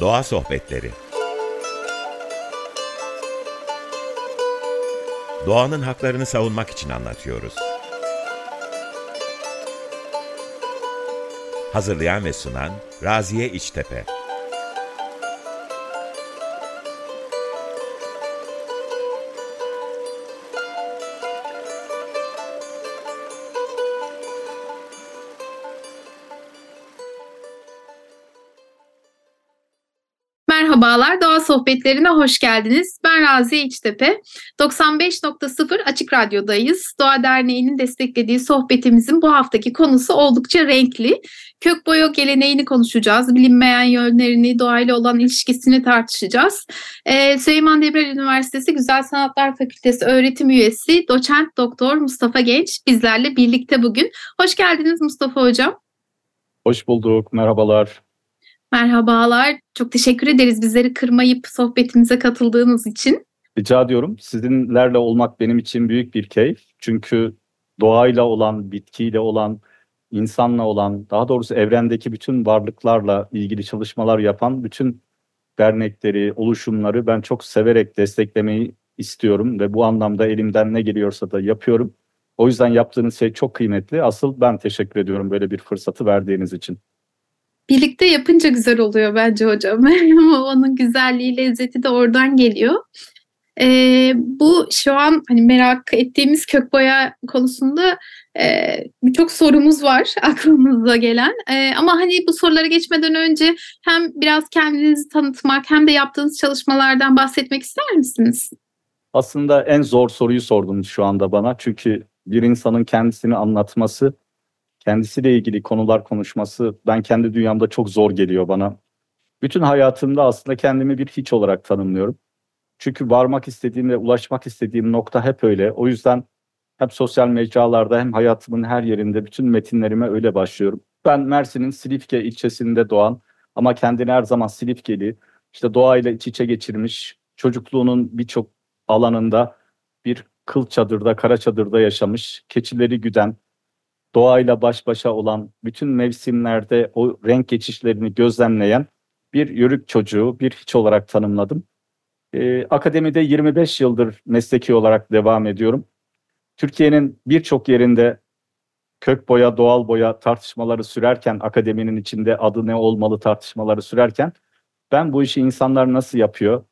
Doğa Sohbetleri Doğanın haklarını savunmak için anlatıyoruz. Hazırlayan ve sunan Raziye İçtepe Sohbetlerine hoş geldiniz. Ben Raziye İçtepe. 95.0 Açık Radyo'dayız. Doğa Derneği'nin desteklediği sohbetimizin bu haftaki konusu oldukça renkli. Kök boya geleneğini konuşacağız. Bilinmeyen yönlerini, doğayla olan ilişkisini tartışacağız. Ee, Süleyman Demirel Üniversitesi Güzel Sanatlar Fakültesi öğretim üyesi doçent doktor Mustafa Genç bizlerle birlikte bugün. Hoş geldiniz Mustafa Hocam. Hoş bulduk, merhabalar. Merhabalar. Çok teşekkür ederiz bizleri kırmayıp sohbetimize katıldığınız için. Rica ediyorum. Sizinlerle olmak benim için büyük bir keyif. Çünkü doğayla olan, bitkiyle olan, insanla olan, daha doğrusu evrendeki bütün varlıklarla ilgili çalışmalar yapan bütün dernekleri, oluşumları ben çok severek desteklemeyi istiyorum ve bu anlamda elimden ne geliyorsa da yapıyorum. O yüzden yaptığınız şey çok kıymetli. Asıl ben teşekkür ediyorum böyle bir fırsatı verdiğiniz için. Birlikte yapınca güzel oluyor bence hocam. Onun güzelliği, lezzeti de oradan geliyor. Ee, bu şu an hani merak ettiğimiz kök boya konusunda e, birçok sorumuz var aklımıza gelen. E, ama hani bu sorulara geçmeden önce hem biraz kendinizi tanıtmak hem de yaptığınız çalışmalardan bahsetmek ister misiniz? Aslında en zor soruyu sordunuz şu anda bana. Çünkü bir insanın kendisini anlatması kendisiyle ilgili konular konuşması ben kendi dünyamda çok zor geliyor bana. Bütün hayatımda aslında kendimi bir hiç olarak tanımlıyorum. Çünkü varmak istediğim ve ulaşmak istediğim nokta hep öyle. O yüzden hem sosyal mecralarda hem hayatımın her yerinde bütün metinlerime öyle başlıyorum. Ben Mersin'in Silifke ilçesinde doğan ama kendini her zaman Silifkeli, işte doğayla iç içe geçirmiş, çocukluğunun birçok alanında bir kıl çadırda, kara çadırda yaşamış, keçileri güden, doğayla baş başa olan, bütün mevsimlerde o renk geçişlerini gözlemleyen bir yörük çocuğu, bir hiç olarak tanımladım. Ee, akademide 25 yıldır mesleki olarak devam ediyorum. Türkiye'nin birçok yerinde kök boya, doğal boya tartışmaları sürerken, akademinin içinde adı ne olmalı tartışmaları sürerken, ben bu işi insanlar nasıl yapıyor,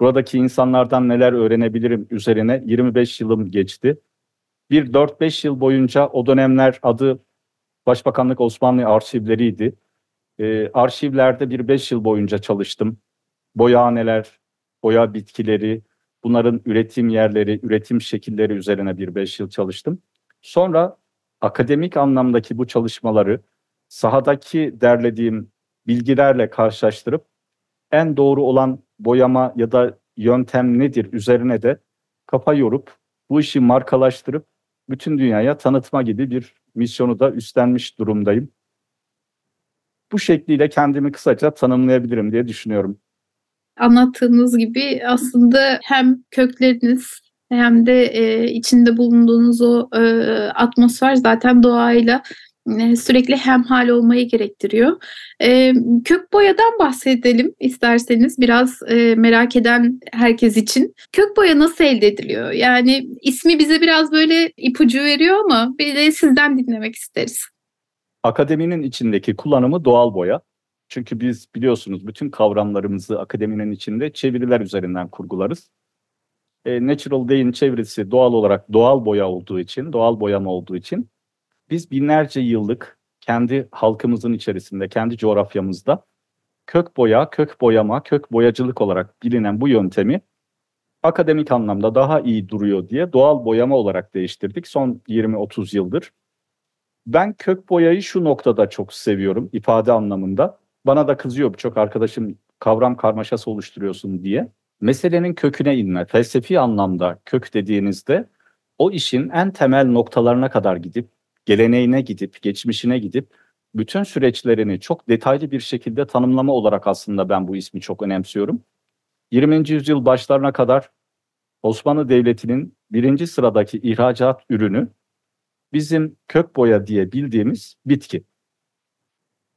buradaki insanlardan neler öğrenebilirim üzerine 25 yılım geçti bir 4-5 yıl boyunca o dönemler adı Başbakanlık Osmanlı arşivleriydi. E, arşivlerde bir 5 yıl boyunca çalıştım. Boyahaneler, boya bitkileri, bunların üretim yerleri, üretim şekilleri üzerine bir 5 yıl çalıştım. Sonra akademik anlamdaki bu çalışmaları sahadaki derlediğim bilgilerle karşılaştırıp en doğru olan boyama ya da yöntem nedir üzerine de kafa yorup bu işi markalaştırıp bütün dünyaya tanıtma gibi bir misyonu da üstlenmiş durumdayım. Bu şekliyle kendimi kısaca tanımlayabilirim diye düşünüyorum. Anlattığınız gibi aslında hem kökleriniz hem de e, içinde bulunduğunuz o e, atmosfer zaten doğayla sürekli hemhal olmayı gerektiriyor. Kök boyadan bahsedelim isterseniz biraz merak eden herkes için. Kök boya nasıl elde ediliyor? Yani ismi bize biraz böyle ipucu veriyor ama bir de sizden dinlemek isteriz. Akademinin içindeki kullanımı doğal boya. Çünkü biz biliyorsunuz bütün kavramlarımızı akademinin içinde çeviriler üzerinden kurgularız. E, Natural Day'in çevirisi doğal olarak doğal boya olduğu için, doğal boyama olduğu için biz binlerce yıllık kendi halkımızın içerisinde, kendi coğrafyamızda kök boya, kök boyama, kök boyacılık olarak bilinen bu yöntemi akademik anlamda daha iyi duruyor diye doğal boyama olarak değiştirdik son 20-30 yıldır. Ben kök boyayı şu noktada çok seviyorum ifade anlamında. Bana da kızıyor birçok arkadaşım kavram karmaşası oluşturuyorsun diye. Meselenin köküne inme, felsefi anlamda kök dediğinizde o işin en temel noktalarına kadar gidip geleneğine gidip, geçmişine gidip bütün süreçlerini çok detaylı bir şekilde tanımlama olarak aslında ben bu ismi çok önemsiyorum. 20. yüzyıl başlarına kadar Osmanlı Devleti'nin birinci sıradaki ihracat ürünü bizim kök boya diye bildiğimiz bitki.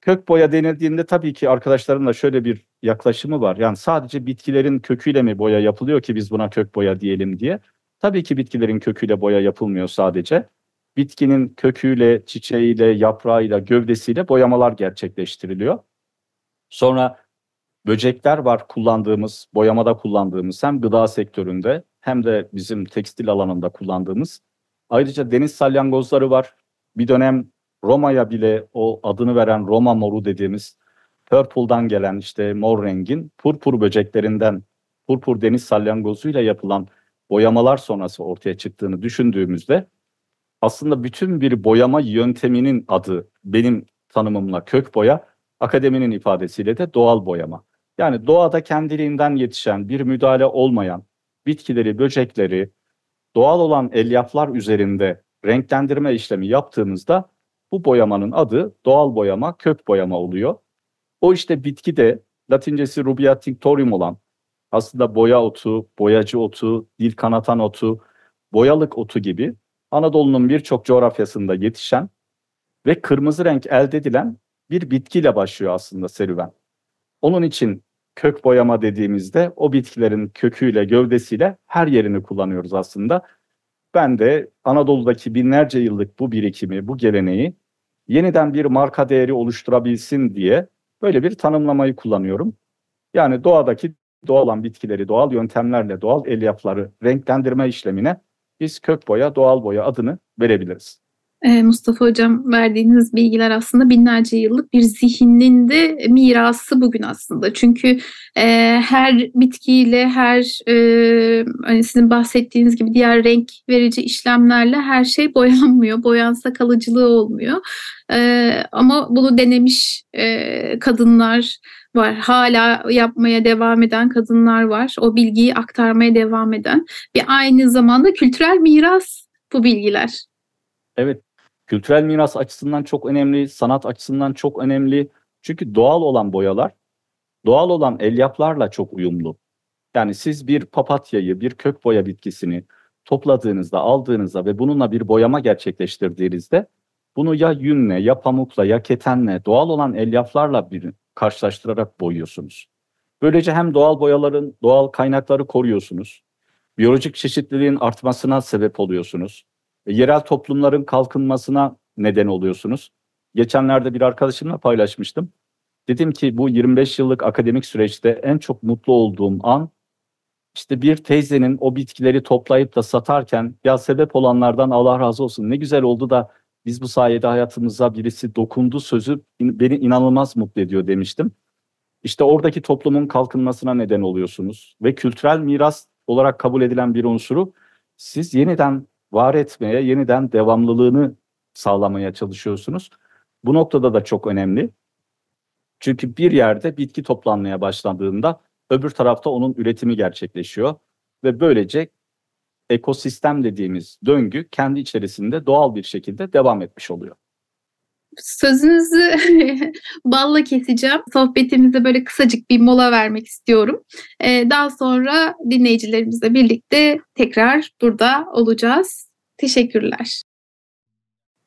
kök boya denildiğinde tabii ki arkadaşların da şöyle bir yaklaşımı var. Yani sadece bitkilerin köküyle mi boya yapılıyor ki biz buna kök boya diyelim diye. Tabii ki bitkilerin köküyle boya yapılmıyor sadece. Bitkinin köküyle, çiçeğiyle, yaprağıyla, gövdesiyle boyamalar gerçekleştiriliyor. Sonra böcekler var kullandığımız, boyamada kullandığımız hem gıda sektöründe hem de bizim tekstil alanında kullandığımız. Ayrıca deniz salyangozları var. Bir dönem Roma'ya bile o adını veren Roma moru dediğimiz purple'dan gelen işte mor rengin purpur böceklerinden purpur deniz salyangozuyla yapılan boyamalar sonrası ortaya çıktığını düşündüğümüzde aslında bütün bir boyama yönteminin adı benim tanımımla kök boya, akademinin ifadesiyle de doğal boyama. Yani doğada kendiliğinden yetişen bir müdahale olmayan bitkileri, böcekleri doğal olan elyaflar üzerinde renklendirme işlemi yaptığımızda bu boyamanın adı doğal boyama, kök boyama oluyor. O işte bitki de latincesi rubia tinctorium olan aslında boya otu, boyacı otu, dil kanatan otu, boyalık otu gibi Anadolu'nun birçok coğrafyasında yetişen ve kırmızı renk elde edilen bir bitkiyle başlıyor aslında serüven. Onun için kök boyama dediğimizde o bitkilerin köküyle, gövdesiyle her yerini kullanıyoruz aslında. Ben de Anadolu'daki binlerce yıllık bu birikimi, bu geleneği yeniden bir marka değeri oluşturabilsin diye böyle bir tanımlamayı kullanıyorum. Yani doğadaki doğal olan bitkileri doğal yöntemlerle doğal elyafları renklendirme işlemine biz kök boya, doğal boya adını verebiliriz. Ee, Mustafa Hocam verdiğiniz bilgiler aslında binlerce yıllık bir zihnin de mirası bugün aslında. Çünkü e, her bitkiyle, her e, hani sizin bahsettiğiniz gibi diğer renk verici işlemlerle her şey boyanmıyor. Boyansa kalıcılığı olmuyor. E, ama bunu denemiş e, kadınlar var. Hala yapmaya devam eden kadınlar var. O bilgiyi aktarmaya devam eden. Ve aynı zamanda kültürel miras bu bilgiler. Evet, kültürel miras açısından çok önemli, sanat açısından çok önemli. Çünkü doğal olan boyalar, doğal olan elyaflarla çok uyumlu. Yani siz bir papatyayı, bir kök boya bitkisini topladığınızda, aldığınızda ve bununla bir boyama gerçekleştirdiğinizde bunu ya yünle, ya pamukla, ya ketenle, doğal olan elyaflarla bir karşılaştırarak boyuyorsunuz. Böylece hem doğal boyaların doğal kaynakları koruyorsunuz, biyolojik çeşitliliğin artmasına sebep oluyorsunuz, yerel toplumların kalkınmasına neden oluyorsunuz. Geçenlerde bir arkadaşımla paylaşmıştım. Dedim ki bu 25 yıllık akademik süreçte en çok mutlu olduğum an işte bir teyzenin o bitkileri toplayıp da satarken ya sebep olanlardan Allah razı olsun ne güzel oldu da biz bu sayede hayatımıza birisi dokundu sözü beni inanılmaz mutlu ediyor demiştim. İşte oradaki toplumun kalkınmasına neden oluyorsunuz ve kültürel miras olarak kabul edilen bir unsuru siz yeniden var etmeye, yeniden devamlılığını sağlamaya çalışıyorsunuz. Bu noktada da çok önemli. Çünkü bir yerde bitki toplanmaya başlandığında öbür tarafta onun üretimi gerçekleşiyor ve böylece ekosistem dediğimiz döngü kendi içerisinde doğal bir şekilde devam etmiş oluyor. Sözünüzü balla keseceğim. Sohbetimize böyle kısacık bir mola vermek istiyorum. Ee, daha sonra dinleyicilerimizle birlikte tekrar burada olacağız. Teşekkürler.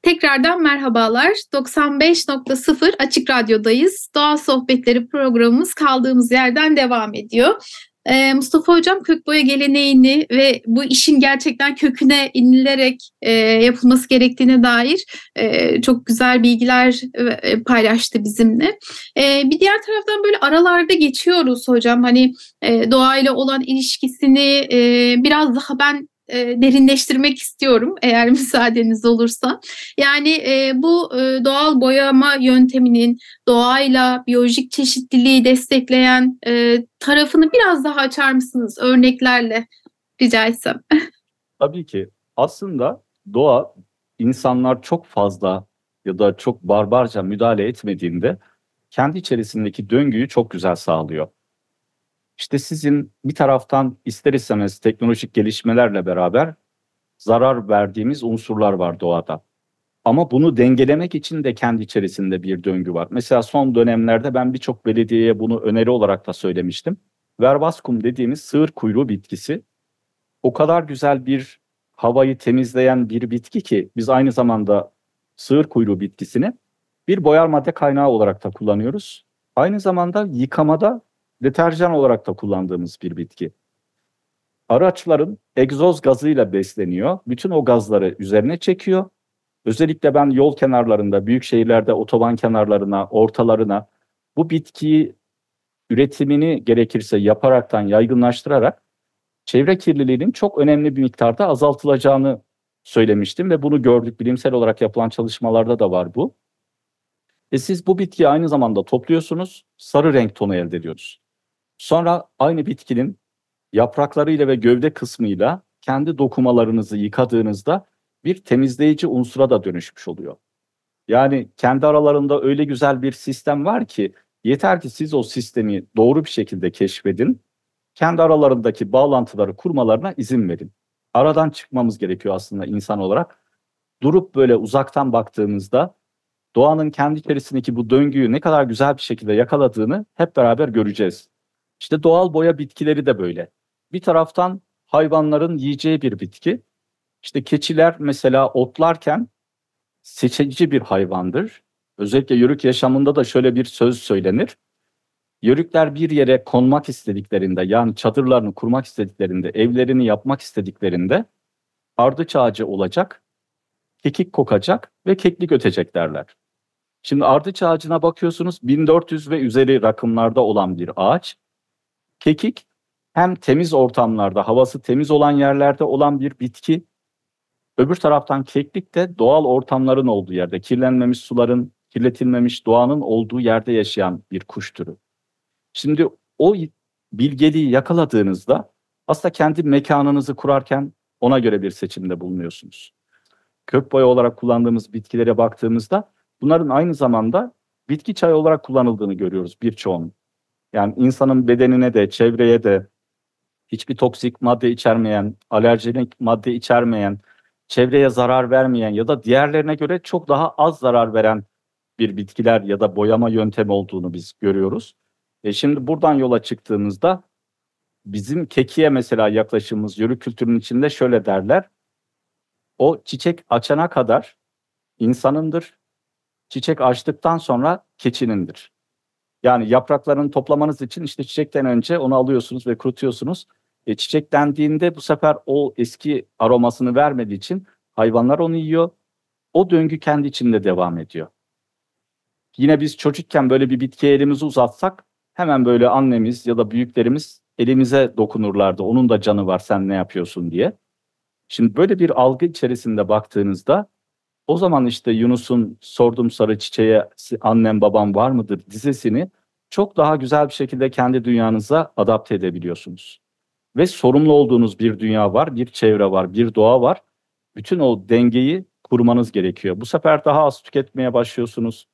Tekrardan merhabalar. 95.0 Açık Radyo'dayız. Doğa Sohbetleri programımız kaldığımız yerden devam ediyor. Ee, Mustafa Hocam kök boya geleneğini ve bu işin gerçekten köküne inilerek e, yapılması gerektiğine dair e, çok güzel bilgiler e, paylaştı bizimle. E, bir diğer taraftan böyle aralarda geçiyoruz hocam. Hani e, doğayla olan ilişkisini e, biraz daha ben e, derinleştirmek istiyorum eğer müsaadeniz olursa. Yani e, bu e, doğal boyama yönteminin doğayla biyolojik çeşitliliği destekleyen e, tarafını biraz daha açar mısınız örneklerle rica etsem? Tabii ki. Aslında doğa insanlar çok fazla ya da çok barbarca müdahale etmediğinde kendi içerisindeki döngüyü çok güzel sağlıyor. İşte sizin bir taraftan ister istemez teknolojik gelişmelerle beraber zarar verdiğimiz unsurlar var doğada. Ama bunu dengelemek için de kendi içerisinde bir döngü var. Mesela son dönemlerde ben birçok belediyeye bunu öneri olarak da söylemiştim. Verbaskum dediğimiz sığır kuyruğu bitkisi o kadar güzel bir havayı temizleyen bir bitki ki biz aynı zamanda sığır kuyruğu bitkisini bir boyar madde kaynağı olarak da kullanıyoruz. Aynı zamanda yıkamada deterjan olarak da kullandığımız bir bitki. Araçların egzoz gazıyla besleniyor. Bütün o gazları üzerine çekiyor. Özellikle ben yol kenarlarında, büyük şehirlerde otoban kenarlarına, ortalarına bu bitkiyi üretimini gerekirse yaparaktan, yaygınlaştırarak çevre kirliliğinin çok önemli bir miktarda azaltılacağını söylemiştim ve bunu gördük. Bilimsel olarak yapılan çalışmalarda da var bu. E siz bu bitkiyi aynı zamanda topluyorsunuz, sarı renk tonu elde ediyoruz. Sonra aynı bitkinin yapraklarıyla ve gövde kısmıyla kendi dokumalarınızı yıkadığınızda bir temizleyici unsura da dönüşmüş oluyor. Yani kendi aralarında öyle güzel bir sistem var ki yeter ki siz o sistemi doğru bir şekilde keşfedin, kendi aralarındaki bağlantıları kurmalarına izin verin. Aradan çıkmamız gerekiyor aslında insan olarak. Durup böyle uzaktan baktığımızda doğanın kendi içerisindeki bu döngüyü ne kadar güzel bir şekilde yakaladığını hep beraber göreceğiz. İşte doğal boya bitkileri de böyle. Bir taraftan hayvanların yiyeceği bir bitki. İşte keçiler mesela otlarken seçici bir hayvandır. Özellikle yörük yaşamında da şöyle bir söz söylenir. Yörükler bir yere konmak istediklerinde yani çadırlarını kurmak istediklerinde, evlerini yapmak istediklerinde ardıç ağacı olacak, kekik kokacak ve keklik ötecek derler. Şimdi ardıç ağacına bakıyorsunuz 1400 ve üzeri rakımlarda olan bir ağaç. Kekik hem temiz ortamlarda, havası temiz olan yerlerde olan bir bitki. Öbür taraftan keklik de doğal ortamların olduğu yerde, kirlenmemiş suların, kirletilmemiş doğanın olduğu yerde yaşayan bir kuş türü. Şimdi o bilgeliği yakaladığınızda aslında kendi mekanınızı kurarken ona göre bir seçimde bulunuyorsunuz. Kök boya olarak kullandığımız bitkilere baktığımızda bunların aynı zamanda bitki çayı olarak kullanıldığını görüyoruz birçoğunun. Yani insanın bedenine de çevreye de hiçbir toksik madde içermeyen, alerjenik madde içermeyen, çevreye zarar vermeyen ya da diğerlerine göre çok daha az zarar veren bir bitkiler ya da boyama yöntemi olduğunu biz görüyoruz. E şimdi buradan yola çıktığımızda bizim kekiye mesela yaklaşımımız yörük kültürünün içinde şöyle derler. O çiçek açana kadar insanındır. Çiçek açtıktan sonra keçinindir. Yani yapraklarını toplamanız için işte çiçekten önce onu alıyorsunuz ve kurutuyorsunuz. E, çiçek dendiğinde bu sefer o eski aromasını vermediği için hayvanlar onu yiyor. O döngü kendi içinde devam ediyor. Yine biz çocukken böyle bir bitkiye elimizi uzatsak hemen böyle annemiz ya da büyüklerimiz elimize dokunurlardı. Onun da canı var sen ne yapıyorsun diye. Şimdi böyle bir algı içerisinde baktığınızda o zaman işte Yunus'un sordum sarı çiçeğe annem babam var mıdır dizesini çok daha güzel bir şekilde kendi dünyanıza adapte edebiliyorsunuz. Ve sorumlu olduğunuz bir dünya var, bir çevre var, bir doğa var. Bütün o dengeyi kurmanız gerekiyor. Bu sefer daha az tüketmeye başlıyorsunuz.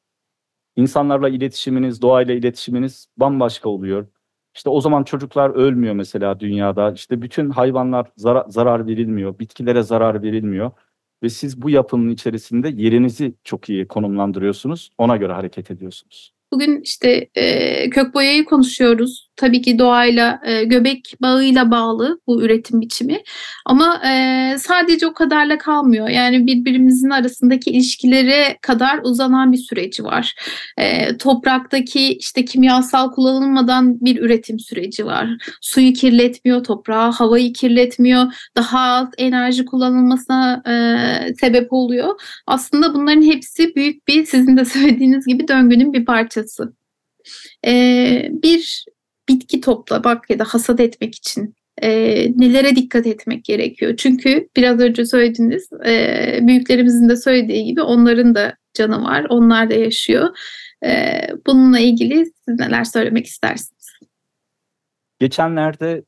İnsanlarla iletişiminiz, doğayla iletişiminiz bambaşka oluyor. İşte o zaman çocuklar ölmüyor mesela dünyada. İşte bütün hayvanlar zarar, zarar verilmiyor, bitkilere zarar verilmiyor. Ve siz bu yapının içerisinde yerinizi çok iyi konumlandırıyorsunuz. Ona göre hareket ediyorsunuz. Bugün işte e, kök boyayı konuşuyoruz. Tabii ki doğayla, e, göbek bağıyla bağlı bu üretim biçimi. Ama e, sadece o kadarla kalmıyor. Yani birbirimizin arasındaki ilişkilere kadar uzanan bir süreci var. E, topraktaki işte kimyasal kullanılmadan bir üretim süreci var. Suyu kirletmiyor toprağı, havayı kirletmiyor. Daha az enerji kullanılmasına e, sebep oluyor. Aslında bunların hepsi büyük bir sizin de söylediğiniz gibi döngünün bir parçası. Ee, bir bitki toplamak ya da hasat etmek için e, nelere dikkat etmek gerekiyor? Çünkü biraz önce söylediğiniz e, büyüklerimizin de söylediği gibi onların da canı var, onlar da yaşıyor. E, bununla ilgili siz neler söylemek istersiniz? Geçenlerde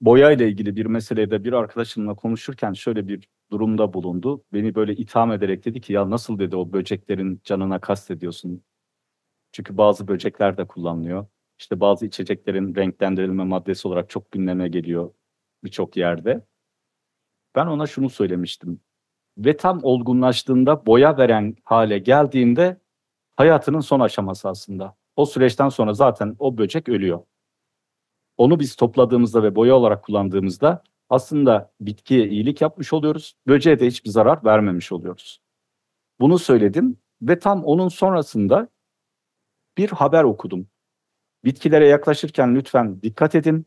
boya ile ilgili bir meselede bir arkadaşımla konuşurken şöyle bir durumda bulundu. Beni böyle itham ederek dedi ki ya nasıl dedi o böceklerin canına kastediyorsun? Çünkü bazı böcekler de kullanılıyor. İşte bazı içeceklerin renklendirilme maddesi olarak çok gündeme geliyor birçok yerde. Ben ona şunu söylemiştim. Ve tam olgunlaştığında boya veren hale geldiğinde hayatının son aşaması aslında. O süreçten sonra zaten o böcek ölüyor. Onu biz topladığımızda ve boya olarak kullandığımızda aslında bitkiye iyilik yapmış oluyoruz. Böceğe de hiçbir zarar vermemiş oluyoruz. Bunu söyledim Ve tam onun sonrasında bir haber okudum. Bitkilere yaklaşırken lütfen dikkat edin.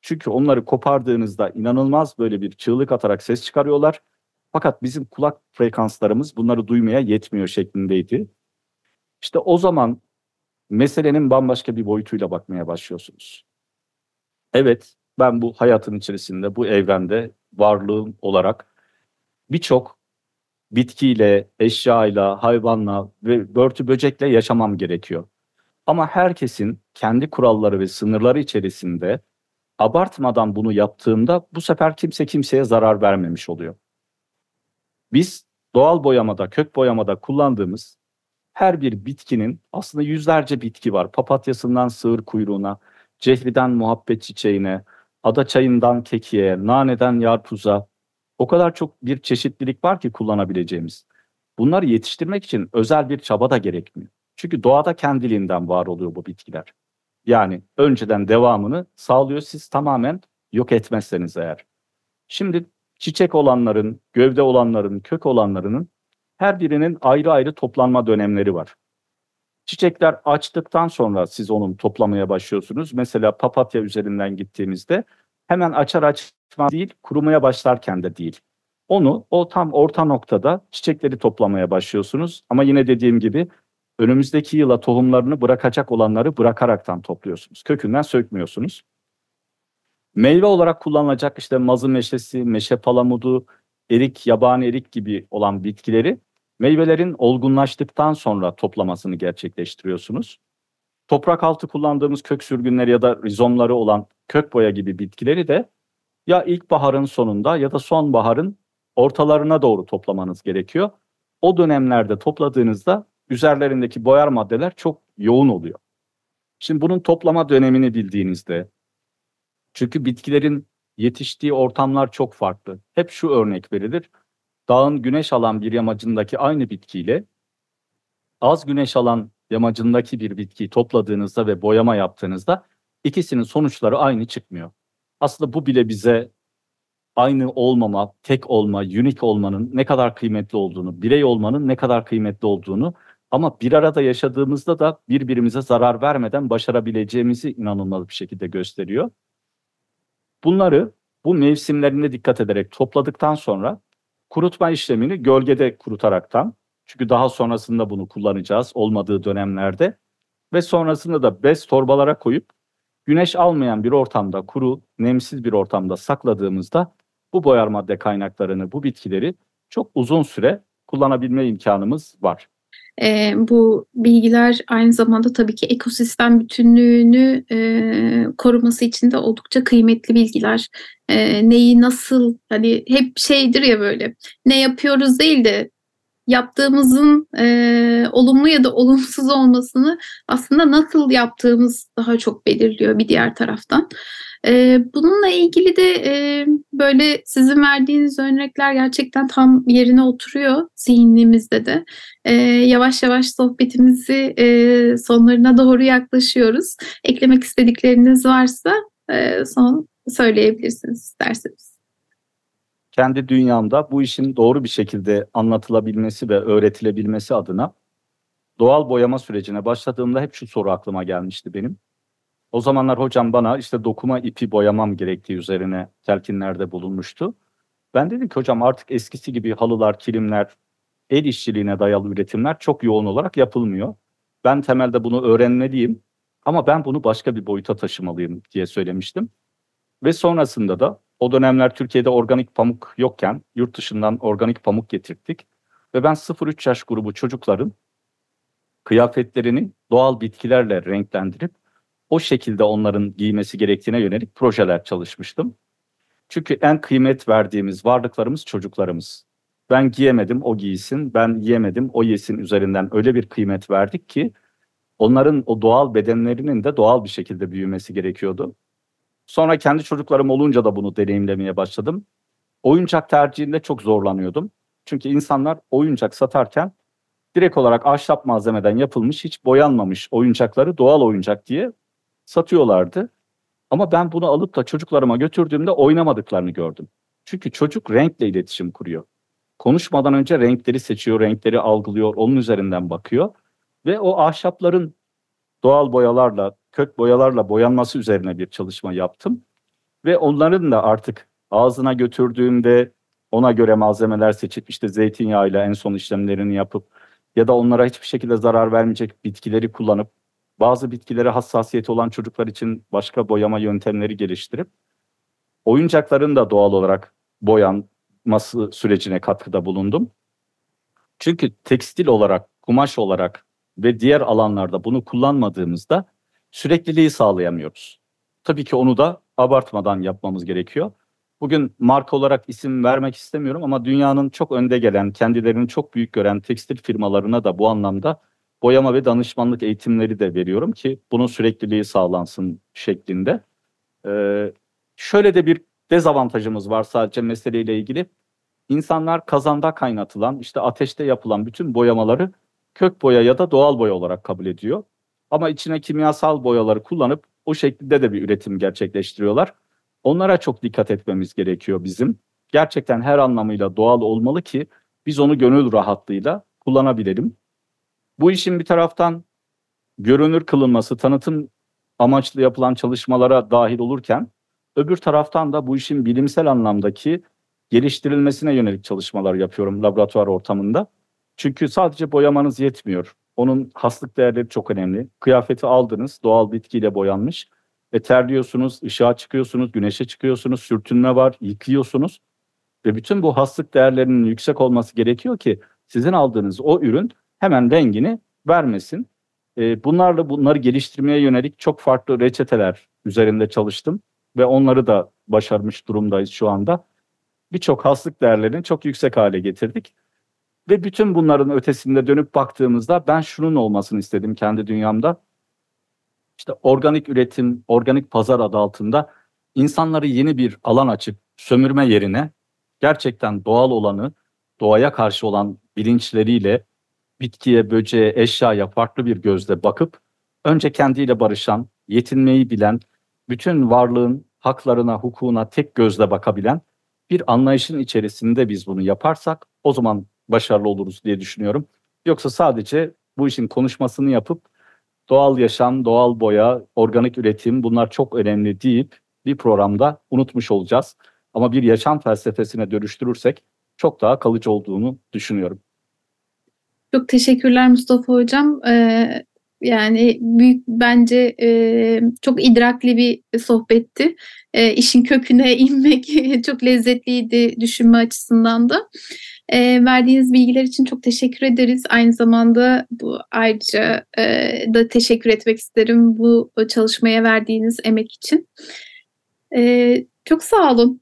Çünkü onları kopardığınızda inanılmaz böyle bir çığlık atarak ses çıkarıyorlar. Fakat bizim kulak frekanslarımız bunları duymaya yetmiyor şeklindeydi. İşte o zaman meselenin bambaşka bir boyutuyla bakmaya başlıyorsunuz. Evet, ben bu hayatın içerisinde, bu evrende varlığım olarak birçok bitkiyle, eşyayla, hayvanla ve börtü böcekle yaşamam gerekiyor. Ama herkesin kendi kuralları ve sınırları içerisinde abartmadan bunu yaptığında bu sefer kimse kimseye zarar vermemiş oluyor. Biz doğal boyamada, kök boyamada kullandığımız her bir bitkinin aslında yüzlerce bitki var. Papatyasından sığır kuyruğuna, cehriden muhabbet çiçeğine, ada çayından kekiğe, naneden yarpuza o kadar çok bir çeşitlilik var ki kullanabileceğimiz. Bunları yetiştirmek için özel bir çaba da gerekmiyor. Çünkü doğada kendiliğinden var oluyor bu bitkiler. Yani önceden devamını sağlıyor siz tamamen yok etmezseniz eğer. Şimdi çiçek olanların, gövde olanların, kök olanlarının her birinin ayrı ayrı toplanma dönemleri var. Çiçekler açtıktan sonra siz onun toplamaya başlıyorsunuz. Mesela papatya üzerinden gittiğimizde hemen açar açmaz değil, kurumaya başlarken de değil. Onu o tam orta noktada çiçekleri toplamaya başlıyorsunuz. Ama yine dediğim gibi önümüzdeki yıla tohumlarını bırakacak olanları bırakaraktan topluyorsunuz. Kökünden sökmüyorsunuz. Meyve olarak kullanılacak işte mazı meşesi, meşe palamudu, erik, yabani erik gibi olan bitkileri meyvelerin olgunlaştıktan sonra toplamasını gerçekleştiriyorsunuz. Toprak altı kullandığımız kök sürgünleri ya da rizomları olan kök boya gibi bitkileri de ya ilkbaharın sonunda ya da sonbaharın ortalarına doğru toplamanız gerekiyor. O dönemlerde topladığınızda üzerlerindeki boyar maddeler çok yoğun oluyor. Şimdi bunun toplama dönemini bildiğinizde çünkü bitkilerin yetiştiği ortamlar çok farklı. Hep şu örnek verilir. Dağın güneş alan bir yamacındaki aynı bitkiyle az güneş alan yamacındaki bir bitkiyi topladığınızda ve boyama yaptığınızda ikisinin sonuçları aynı çıkmıyor. Aslında bu bile bize aynı olmama, tek olma, unik olmanın ne kadar kıymetli olduğunu, birey olmanın ne kadar kıymetli olduğunu ama bir arada yaşadığımızda da birbirimize zarar vermeden başarabileceğimizi inanılmaz bir şekilde gösteriyor. Bunları bu mevsimlerine dikkat ederek topladıktan sonra kurutma işlemini gölgede kurutaraktan çünkü daha sonrasında bunu kullanacağız olmadığı dönemlerde ve sonrasında da bez torbalara koyup güneş almayan bir ortamda kuru, nemsiz bir ortamda sakladığımızda bu boyar madde kaynaklarını, bu bitkileri çok uzun süre kullanabilme imkanımız var. E, bu bilgiler aynı zamanda tabii ki ekosistem bütünlüğünü e, koruması için de oldukça kıymetli bilgiler. E, neyi nasıl hani hep şeydir ya böyle ne yapıyoruz değil de yaptığımızın e, olumlu ya da olumsuz olmasını aslında nasıl yaptığımız daha çok belirliyor bir diğer taraftan. E, bununla ilgili de e, böyle sizin verdiğiniz örnekler gerçekten tam yerine oturuyor zihnimizde de. E, yavaş yavaş sohbetimizi e, sonlarına doğru yaklaşıyoruz. Eklemek istedikleriniz varsa e, son söyleyebilirsiniz isterseniz. Kendi dünyamda bu işin doğru bir şekilde anlatılabilmesi ve öğretilebilmesi adına doğal boyama sürecine başladığımda hep şu soru aklıma gelmişti benim o zamanlar hocam bana işte dokuma ipi boyamam gerektiği üzerine telkinlerde bulunmuştu. Ben dedim ki hocam artık eskisi gibi halılar, kilimler, el işçiliğine dayalı üretimler çok yoğun olarak yapılmıyor. Ben temelde bunu öğrenmeliyim ama ben bunu başka bir boyuta taşımalıyım diye söylemiştim. Ve sonrasında da o dönemler Türkiye'de organik pamuk yokken yurt dışından organik pamuk getirdik. Ve ben 0-3 yaş grubu çocukların kıyafetlerini doğal bitkilerle renklendirip o şekilde onların giymesi gerektiğine yönelik projeler çalışmıştım. Çünkü en kıymet verdiğimiz varlıklarımız çocuklarımız. Ben giyemedim o giysin, ben yiyemedim o yesin üzerinden öyle bir kıymet verdik ki onların o doğal bedenlerinin de doğal bir şekilde büyümesi gerekiyordu. Sonra kendi çocuklarım olunca da bunu deneyimlemeye başladım. Oyuncak tercihinde çok zorlanıyordum. Çünkü insanlar oyuncak satarken direkt olarak ahşap malzemeden yapılmış, hiç boyanmamış oyuncakları doğal oyuncak diye satıyorlardı. Ama ben bunu alıp da çocuklarıma götürdüğümde oynamadıklarını gördüm. Çünkü çocuk renkle iletişim kuruyor. konuşmadan önce renkleri seçiyor, renkleri algılıyor, onun üzerinden bakıyor. Ve o ahşapların doğal boyalarla, kök boyalarla boyanması üzerine bir çalışma yaptım. Ve onların da artık ağzına götürdüğümde ona göre malzemeler seçip işte zeytinyağıyla en son işlemlerini yapıp ya da onlara hiçbir şekilde zarar vermeyecek bitkileri kullanıp bazı bitkilere hassasiyeti olan çocuklar için başka boyama yöntemleri geliştirip oyuncakların da doğal olarak boyanması sürecine katkıda bulundum. Çünkü tekstil olarak, kumaş olarak ve diğer alanlarda bunu kullanmadığımızda sürekliliği sağlayamıyoruz. Tabii ki onu da abartmadan yapmamız gerekiyor. Bugün marka olarak isim vermek istemiyorum ama dünyanın çok önde gelen, kendilerini çok büyük gören tekstil firmalarına da bu anlamda boyama ve danışmanlık eğitimleri de veriyorum ki bunun sürekliliği sağlansın şeklinde. Ee, şöyle de bir dezavantajımız var sadece meseleyle ilgili. İnsanlar kazanda kaynatılan, işte ateşte yapılan bütün boyamaları kök boya ya da doğal boya olarak kabul ediyor. Ama içine kimyasal boyaları kullanıp o şekilde de bir üretim gerçekleştiriyorlar. Onlara çok dikkat etmemiz gerekiyor bizim. Gerçekten her anlamıyla doğal olmalı ki biz onu gönül rahatlığıyla kullanabilelim. Bu işin bir taraftan görünür kılınması, tanıtım amaçlı yapılan çalışmalara dahil olurken öbür taraftan da bu işin bilimsel anlamdaki geliştirilmesine yönelik çalışmalar yapıyorum laboratuvar ortamında. Çünkü sadece boyamanız yetmiyor. Onun haslık değerleri çok önemli. Kıyafeti aldınız, doğal bitkiyle boyanmış ve terliyorsunuz, ışığa çıkıyorsunuz, güneşe çıkıyorsunuz, sürtünme var, yıkıyorsunuz. Ve bütün bu haslık değerlerinin yüksek olması gerekiyor ki sizin aldığınız o ürün hemen rengini vermesin. E, bunlarla bunları geliştirmeye yönelik çok farklı reçeteler üzerinde çalıştım ve onları da başarmış durumdayız şu anda. Birçok haslık değerlerini çok yüksek hale getirdik. Ve bütün bunların ötesinde dönüp baktığımızda ben şunun olmasını istedim kendi dünyamda. İşte organik üretim, organik pazar adı altında insanları yeni bir alan açıp sömürme yerine gerçekten doğal olanı, doğaya karşı olan bilinçleriyle bitkiye, böceğe, eşyaya farklı bir gözle bakıp önce kendiyle barışan, yetinmeyi bilen, bütün varlığın haklarına, hukukuna tek gözle bakabilen bir anlayışın içerisinde biz bunu yaparsak o zaman başarılı oluruz diye düşünüyorum. Yoksa sadece bu işin konuşmasını yapıp doğal yaşam, doğal boya, organik üretim bunlar çok önemli deyip bir programda unutmuş olacağız. Ama bir yaşam felsefesine dönüştürürsek çok daha kalıcı olduğunu düşünüyorum. Çok teşekkürler Mustafa Hocam. Ee, yani büyük bence e, çok idrakli bir sohbetti. E, işin köküne inmek çok lezzetliydi düşünme açısından da. E, verdiğiniz bilgiler için çok teşekkür ederiz. Aynı zamanda bu ayrıca e, da teşekkür etmek isterim bu çalışmaya verdiğiniz emek için. E, çok sağ olun.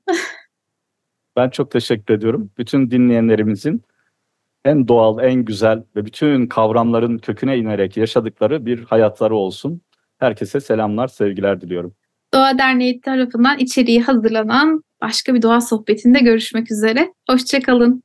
ben çok teşekkür ediyorum. Bütün dinleyenlerimizin en doğal, en güzel ve bütün kavramların köküne inerek yaşadıkları bir hayatları olsun. Herkese selamlar, sevgiler diliyorum. Doğa Derneği tarafından içeriği hazırlanan başka bir doğa sohbetinde görüşmek üzere. Hoşçakalın.